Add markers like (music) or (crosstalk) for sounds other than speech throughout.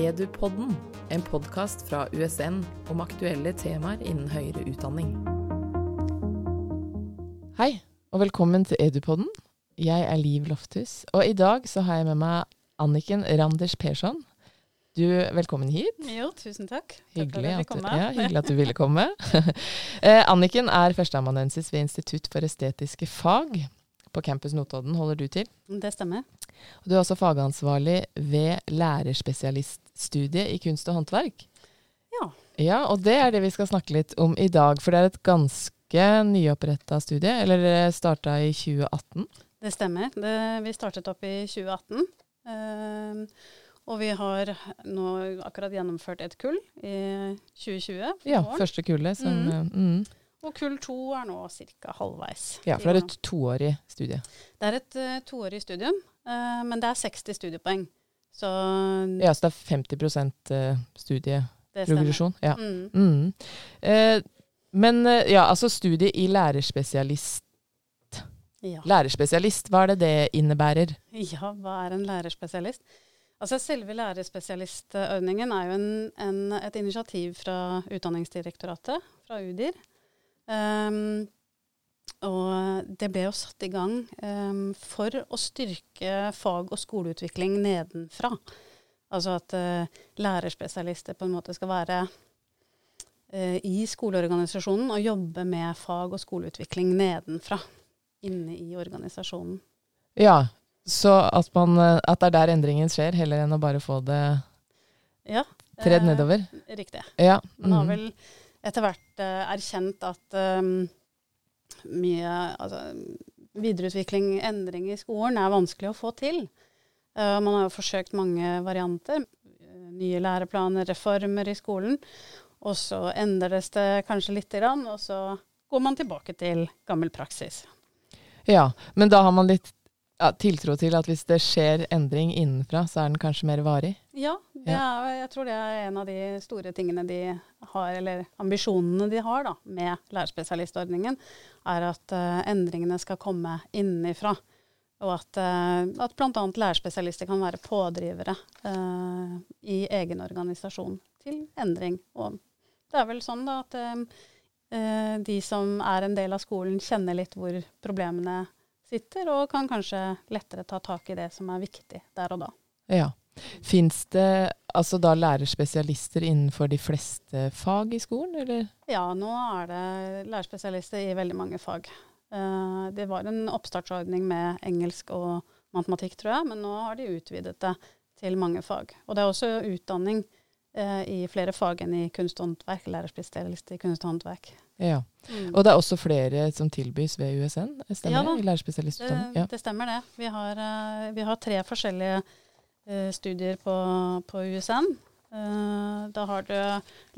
Edupodden, en podkast fra USN om aktuelle temaer innen høyere utdanning. Hei, og velkommen til Edupodden. Jeg er Liv Lofthus, og i dag så har jeg med meg Anniken Randers Persson. Du, velkommen hit. Jo, tusen takk. Hyggelig at, du, ja, hyggelig at du ville (laughs) komme. (laughs) eh, Anniken er førsteamanuensis ved Institutt for estetiske fag på campus Notodden holder du til. Det stemmer. Og du er også fagansvarlig ved lærerspesialiststudiet i kunst og håndverk. Ja. Ja, Og det er det vi skal snakke litt om i dag, for det er et ganske nyoppretta studie. Eller det starta i 2018? Det stemmer. Det, vi startet opp i 2018. Uh, og vi har nå akkurat gjennomført et kull i 2020. Ja, år. første kullet. Som, mm. Mm. Og kull to er nå ca. halvveis. Ja, for det er et toårig studie? Det er et uh, toårig studium, men det er 60 studiepoeng. Så, ja, så det er 50% uh, studieprogresjon? Ja. Mm. Mm. Eh, men ja, altså studie i lærerspesialist ja. Lærerspesialist, hva er det det innebærer? Ja, hva er en lærerspesialist? Altså Selve lærerspesialistordningen er jo en, en, et initiativ fra Utdanningsdirektoratet, fra UDIR. Um, og det ble jo satt i gang um, for å styrke fag- og skoleutvikling nedenfra. Altså at uh, lærerspesialister på en måte skal være uh, i skoleorganisasjonen og jobbe med fag- og skoleutvikling nedenfra. Inne i organisasjonen. Ja, så at, man, eh, at det er der endringen skjer, heller enn å bare få det ja, tredd nedover? Riktig. Ja. Man har mm. vel etter hvert uh, erkjent at um, mye altså, videreutvikling, endring i skolen, er vanskelig å få til. Uh, man har jo forsøkt mange varianter. Nye læreplaner, reformer i skolen. Og så endres det kanskje lite grann, og så går man tilbake til gammel praksis. Ja, men da har man litt ja, tiltro til at hvis det skjer endring innenfra, så er den kanskje mer varig? Ja, er, jeg tror det er en av de store tingene de har, eller ambisjonene de har da, med lærerspesialistordningen, er at uh, endringene skal komme innenfra. Og at, uh, at bl.a. lærerspesialister kan være pådrivere uh, i egen organisasjon til endring. Og det er vel sånn da at uh, de som er en del av skolen, kjenner litt hvor problemene er sitter, og kan kanskje lettere ta tak i det som er viktig der og da. Ja. Fins det altså da lærerspesialister innenfor de fleste fag i skolen, eller? Ja, nå er det lærerspesialister i veldig mange fag. Uh, det var en oppstartsordning med engelsk og matematikk, tror jeg, men nå har de utvidet det til mange fag. Og det er også utdanning uh, i flere fag enn i kunst og håndverk, lærerspesialister i kunst og håndverk. Ja. Mm. Og det er også flere som tilbys ved USN, stemmer ja, det? I lærerspesialistutdanning? Ja. Det stemmer det. Vi har, uh, vi har tre forskjellige uh, studier på, på USN. Uh, eh, da har du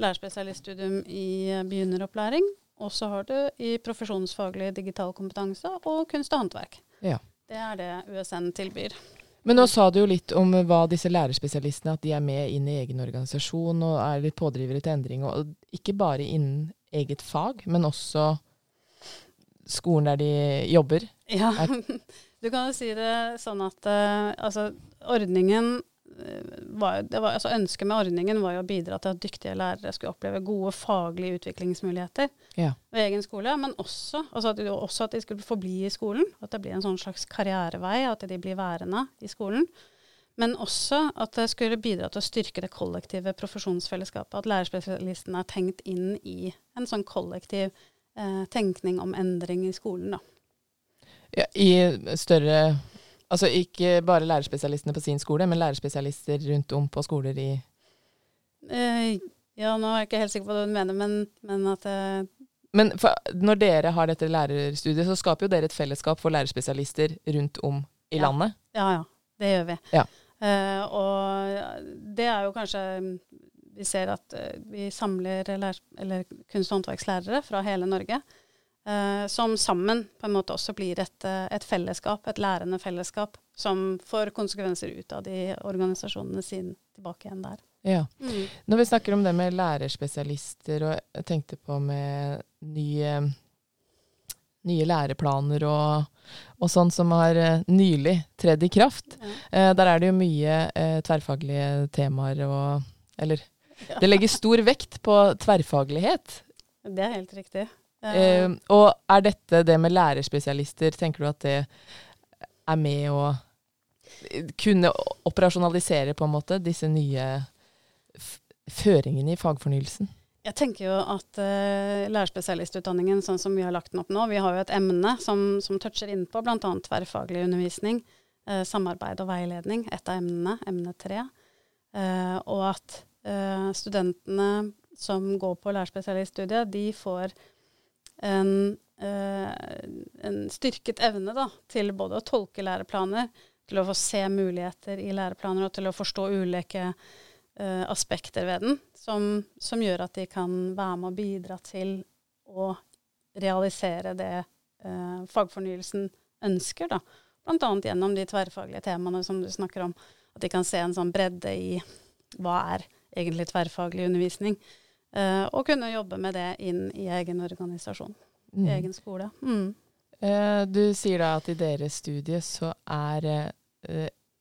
lærerspesialiststudium i begynneropplæring. Og så har du i profesjonsfaglig digital kompetanse og kunst og håndverk. Ja. Det er det USN tilbyr. Men nå sa du jo litt om hva disse lærerspesialistene at de er med inn i egen organisasjon og er litt pådrivere til endring. Og ikke bare innen eget fag, men også skolen der de jobber. Ja, (laughs) du kan jo si det sånn at uh, altså, ordningen uh, var, var, altså Ønsket med ordningen var jo å bidra til at dyktige lærere skulle oppleve gode faglige utviklingsmuligheter ja. ved egen skole, men også, altså at, også, at, de skulle forbli i skolen. At det blir en sånn slags karrierevei, at de blir værende i skolen. Men også at det skulle bidra til å styrke det kollektive profesjonsfellesskapet. At lærerspesialisten er tenkt inn i en sånn kollektiv eh, tenkning om endring i skolen. Da. Ja, I større Altså ikke bare lærerspesialistene på sin skole, men lærerspesialister rundt om på skoler i eh, Ja, nå er jeg ikke helt sikker på hva du mener, men, men at eh, men for, når dere har dette lærerstudiet, så skaper jo dere et fellesskap for lærerspesialister rundt om i ja. landet? Ja, ja. Det gjør vi. Ja. Uh, og det er jo kanskje Vi ser at uh, vi samler eller kunst- og håndverkslærere fra hele Norge. Uh, som sammen på en måte også blir et, et, fellesskap, et lærende fellesskap, som får konsekvenser ut av de organisasjonene sine tilbake igjen der. Ja. Mm. Når vi snakker om det med lærerspesialister, og jeg tenkte på med ny nye læreplaner og, og sånn som har uh, nylig tredd i kraft. Ja. Uh, der er det jo mye uh, tverrfaglige temaer og Eller ja. det legger stor vekt på tverrfaglighet. Det er helt riktig. og er dette det med lærerspesialister, tenker du at det er med å kunne operasjonalisere på en måte disse nye føringene i fagfornyelsen? Jeg tenker jo at uh, lærerspesialistutdanningen sånn som vi har lagt den opp nå, vi har jo et emne som, som toucher innpå bl.a. tverrfaglig undervisning, uh, samarbeid og veiledning, et av emnene, emne tre. Uh, og at studentene som går på lærerspesialiststudiet, de får en, en styrket evne da, til både å tolke læreplaner, til å få se muligheter i læreplaner og til å forstå ulike uh, aspekter ved den som, som, gjør at de kan være med og bidra til å realisere det uh, fagfornyelsen ønsker. da. Bl.a. gjennom de tverrfaglige temaene som du snakker om. At de kan se en sånn bredde i hva er egentlig tverrfaglig undervisning. Uh, og kunne jobbe med det inn i egen organisasjon, mm. i egen skole. Mm. du sier da at i deres studie så er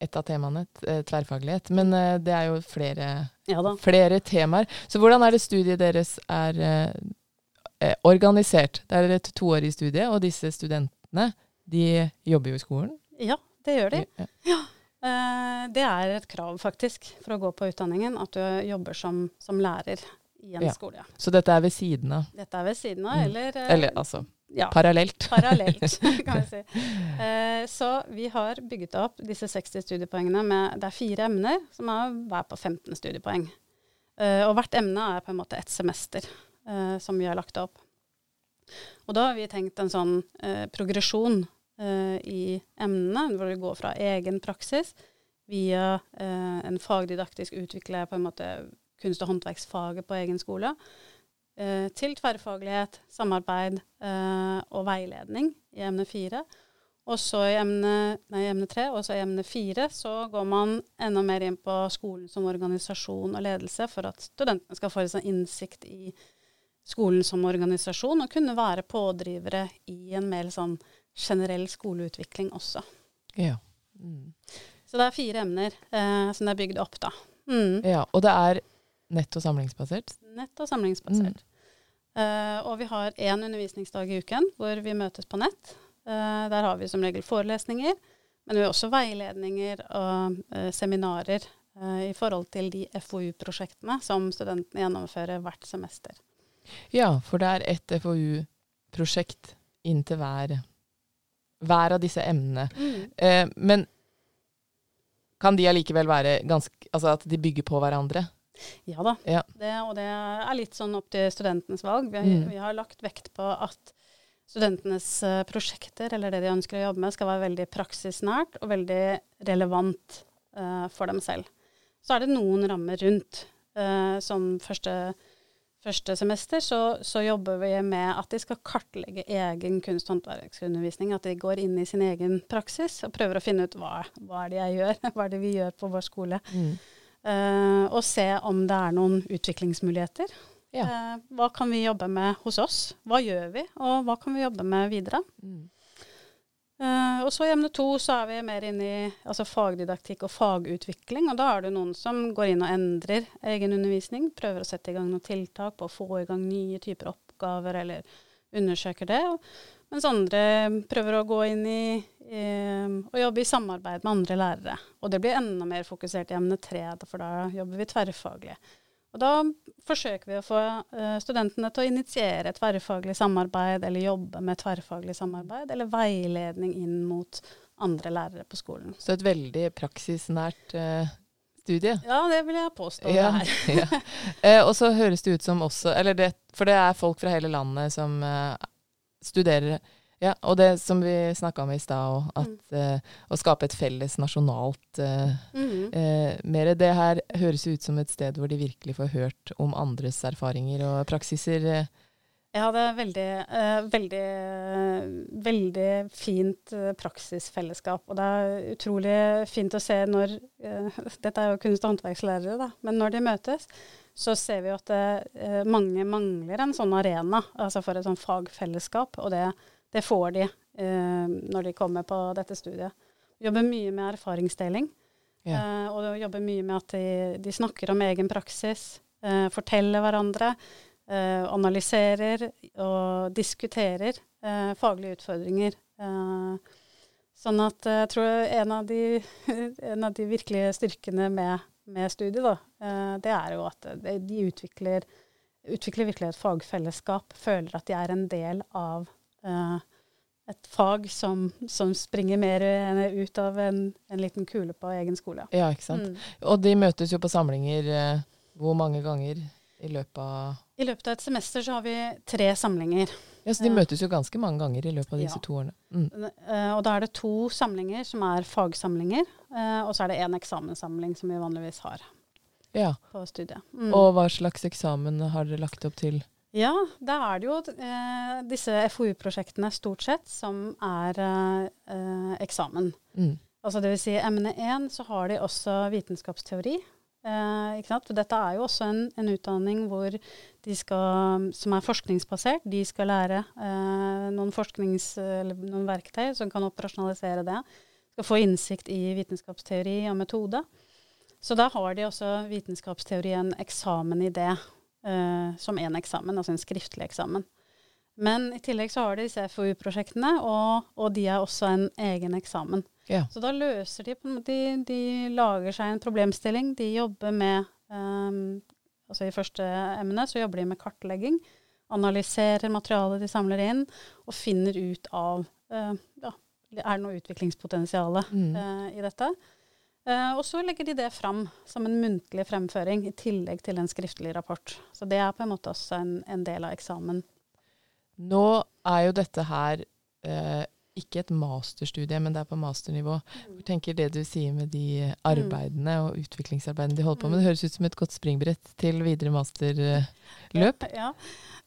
et av temaene, eh, tverrfaglighet. Men uh, det er jo flere, ja flere, temaer. Så hvordan er det studiet deres er uh, organisert? Det er et toårig studie, og disse studentene de jobber jo i skolen? Ja, det gjør de. Ja. ja. Det er et krav, faktisk, for å gå på utdanningen, at du jobber som, som lærer i en ja. skole. Så dette er ved siden av? Dette er ved siden av, mm. eller Eller altså ja, parallelt. Parallelt, (laughs) kan vi si. Eh, så vi har bygget opp disse 60 studiepoengene med Det er fire emner som er hver på 15 studiepoeng. Eh, og hvert emne er på en måte ett semester eh, som vi har lagt opp. Og da har vi tenkt en sånn eh, progresjon eh, i emnene, hvor vi går fra egen praksis via eh, en fagdidaktisk utvikle på en måte kunst- og håndverksfaget på egen skole til tverrfaglighet, samarbeid eh, og veiledning i emne fire. Og så i emne, nei, emne tre, og så i emne fire så går man enda mer inn på skolen som organisasjon og ledelse, for at studentene skal få en sånn innsikt i skolen som organisasjon, og kunne være pådrivere i en mer sånn generell skoleutvikling også. Ja. Mm. Så det er fire emner eh, som det er bygd opp, da. Mm. Ja, Og det er nett- og samlingsbasert? Nett- og samlingsbasert. Mm. Uh, og vi har én undervisningsdag i uken hvor vi møtes på nett. Uh, der har vi som regel forelesninger, men vi har også veiledninger og uh, seminarer i forhold til de FoU-prosjektene som studentene gjennomfører hvert semester. Ja, for det er ett FoU-prosjekt inntil hver, hver av disse emnene. Mm. men kan de allikevel være ganske Altså at de bygger på hverandre? Ja da. Ja. Det, og det er litt sånn opp til studentenes valg. Vi, mm. vi har lagt vekt på at studentenes uh, prosjekter, eller det de ønsker å jobbe med, skal være veldig praksisnært og veldig relevant uh, for dem selv. Så er det noen rammer rundt. Uh, som første, første semester så, så, jobber vi med at de skal kartlegge egen kunst- og håndverksundervisning. At de går inn i sin egen praksis og prøver å finne ut hva, hva er det jeg gjør, (laughs) hva er det vi gjør på vår skole. Mm. Uh, og se om det er noen utviklingsmuligheter. Ja. Uh, hva kan vi jobbe med hos oss? Hva gjør vi, og hva kan vi jobbe med videre? Mm. Uh, og så i emne to så er vi mer inne i altså fagdidaktikk og fagutvikling. Og da er det noen som går inn og endrer egen undervisning. Prøver å sette i gang noen tiltak på å få i gang nye typer oppgaver, eller undersøker det. Og, mens andre prøver å gå inn i og jobbe i samarbeid med andre lærere. Og det blir enda mer fokusert i emne tre, for da jobber vi tverrfaglig. Og da forsøker vi å få uh, studentene til å initiere tverrfaglig samarbeid, eller jobbe med tverrfaglig samarbeid, eller veiledning inn mot andre lærere på skolen. Så et veldig praksisnært uh, studie? Ja, det vil jeg påstå ja, det er. (laughs) ja. uh, og så høres det ut som også eller det, For det er folk fra hele landet som studerer ja, og det som vi snakka om i stad, at mm. uh, å skape et felles nasjonalt uh, mm. uh, mer Det her høres ut som et sted hvor de virkelig får hørt om andres erfaringer og praksiser. Det er veldig, veldig, veldig fint praksisfellesskap. Og det er utrolig fint å se når (laughs) Dette er jo kunst- og håndverkslærere, da. Men når de møtes, så ser vi jo at mange mangler en sånn arena altså for et sånn fagfellesskap. Og det det får de eh, når de kommer på dette studiet. Jobber mye med erfaringsdeling. Yeah. Eh, og jobber mye med at de, de snakker om egen praksis, eh, forteller hverandre, eh, analyserer og diskuterer eh, faglige utfordringer. Eh, sånn at jeg tror en av de, (laughs) en av de virkelige styrkene med, med studiet, da, det er jo at de utvikler, utvikler virkelig et fagfellesskap. Føler at de er en del av et fag som, som, springer mer ut av en, en, liten kule på egen skole. Ja, ikke sant. Mm. Og de møtes jo på samlinger eh, hvor mange ganger i løpet av I løpet av et semester så har vi tre samlinger. Ja, Så de møtes jo ganske mange ganger i løpet av disse ja. to årene. Mm. Uh, og da er det to samlinger som er fagsamlinger, uh, og så er det én eksamenssamling som vi vanligvis har ja. på studiet. Mm. Og hva slags eksamen har dere lagt opp til? Ja, da er det jo eh, disse FoU-prosjektene stort sett som er eh, eksamen. Mm. Altså det vil si emne én så har de også vitenskapsteori. Eh, dette er jo også en, en, utdanning skal, som er forskningsbasert. De skal lære eh, noen, noen verktøy som kan operasjonalisere det. Skal få innsikt i vitenskapsteori og metode. Så da har de også vitenskapsteori en eksamen i det eh, som én eksamen, altså en skriftlig eksamen. Men i tillegg så har de disse FoU-prosjektene, og, og, de har også en egen eksamen. Ja. Så da løser de, de De lager seg en problemstilling. De jobber med um, Altså i første emne så jobber de med kartlegging. Analyserer materialet de samler inn, og finner ut av uh, ja, Er det noe utviklingspotensial mm. uh, i dette. Uh, og så legger de det fram som en muntlig fremføring i tillegg til en skriftlig rapport. Så det er på en måte også en, en del av eksamen. Nå er jo dette her eh, ikke et masterstudie, men det er på masternivå. Hvor Jeg tenker det du sier med de arbeidene og utviklingsarbeidene de holder på med, mm. det høres ut som et godt springbrett til videre masterløp? Ja,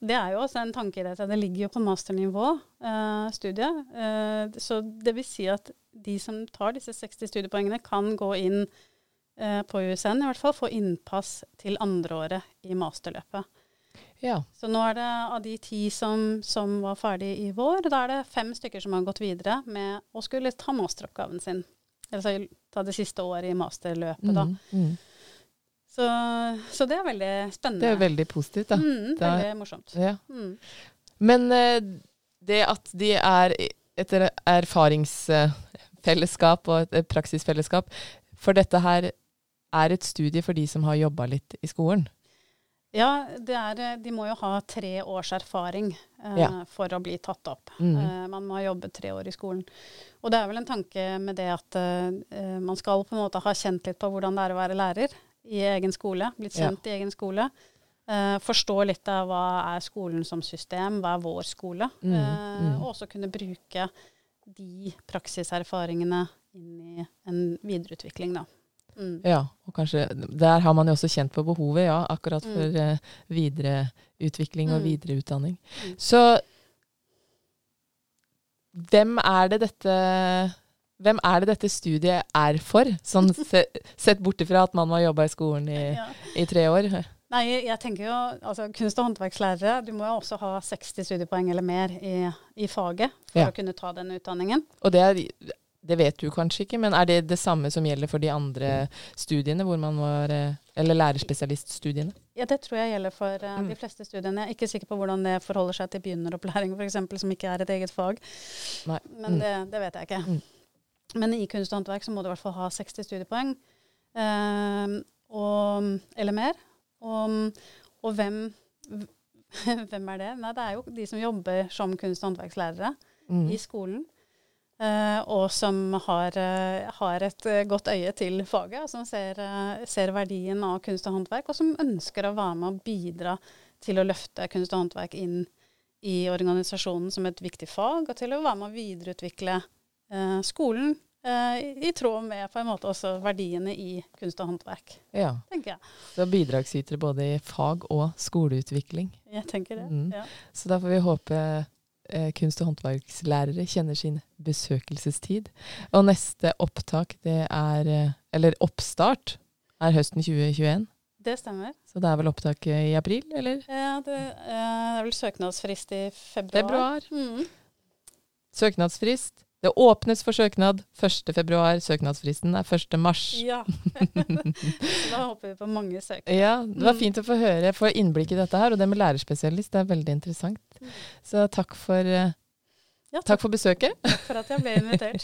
det er jo også en tanke i dette. Det ligger jo på masternivå, eh, studiet. Eh, så det vil si at de som tar disse 60 studiepoengene, kan gå inn eh, på USN, i hvert fall, få innpass til andreåret i masterløpet. Ja. Så nå er det av de ti som, som var ferdig i vår, da er det fem stykker som har gått videre med å skulle ta masteroppgaven sin. Eller ta det siste året i masterløpet, da. Mm, mm. Så, så, det er veldig spennende. Det er veldig positivt, da. Mm, veldig er, morsomt. Ja. Mm. Men uh, det at de er et erfaringsfellesskap og et praksisfellesskap, for dette her er et studie for de som har jobba litt i skolen? Ja, er, eh, de må jo ha tre års erfaring eh, ja. for å bli tatt opp. Mm. Eh, man må ha jobbet tre år i skolen. Og det er vel en tanke med det at eh, man skal på en måte ha kjent litt på hvordan det er å være lærer i egen skole. Blitt kjent ja. i egen skole. Eh, forstå litt av hva er skolen som system, hva er vår skole. Mm. Mm. Og også kunne bruke de praksiserfaringene inn i en videreutvikling, da. Mm. Ja, og kanskje Der har man jo også kjent på behovet, ja, akkurat for mm. uh, videreutvikling og mm. videreutdanning. Mm. Så hvem er det dette hvem er det dette studiet er for, sånn (laughs) se, sett bort ifra at man må jobbe i skolen i, ja. i tre år? Nei, jeg tenker jo, altså Kunst- og håndverkslærere du må jo også ha 60 studiepoeng eller mer i, i faget for ja. å kunne ta den utdanningen. Og det er det vet du kanskje ikke, men er det det samme som gjelder for de andre studiene, hvor man var, eh, eller lærerspesialiststudiene? Ja, det tror jeg gjelder for uh, de fleste studiene. Jeg er ikke sikker på hvordan det forholder seg til begynneropplæring, f.eks., som ikke er et eget fag. Nei. Men mm. det, det, vet jeg ikke. Mm. Men i kunst og håndverk så må du i hvert fall ha 60 studiepoeng, uh, og, eller mer. Og, og hvem, (laughs) hvem, er det? Nei, det er jo de som jobber som kunst- og håndverkslærere mm. i skolen. Uh, og som har, uh, har, et uh, godt øye til faget, og som ser, ser, verdien av kunst og håndverk, og som ønsker å være med og bidra til å løfte kunst og håndverk inn i organisasjonen som et viktig fag, og til å være med å videreutvikle skolen i, i, tråd med på en måte også verdiene i kunst og håndverk. Ja. tenker jeg. Så bidragsytere både i fag og skoleutvikling. Jeg tenker det, mm. ja. Så da får vi håpe eh, kunst- og håndverkslærere kjenner sin besøkelsestid. Og neste opptak, det er eh, Eller oppstart er høsten 2021. Det stemmer. Så det er vel opptak i april, eller? Ja, det, eh, det er vel søknadsfrist i februar. Februar. Mm. Søknadsfrist. Det åpnes for søknad 1.2. Søknadsfristen er 1.3. Ja. (laughs) da håper vi på mange søknader. Ja, Det var mm. fint å få høre, få innblikk i dette her. Og det med lærerspesialist det er veldig interessant. Mm. Så takk for, uh, ja, takk. takk for besøket. Takk for at jeg ble invitert.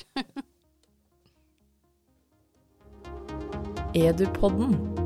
(laughs) Edupodden.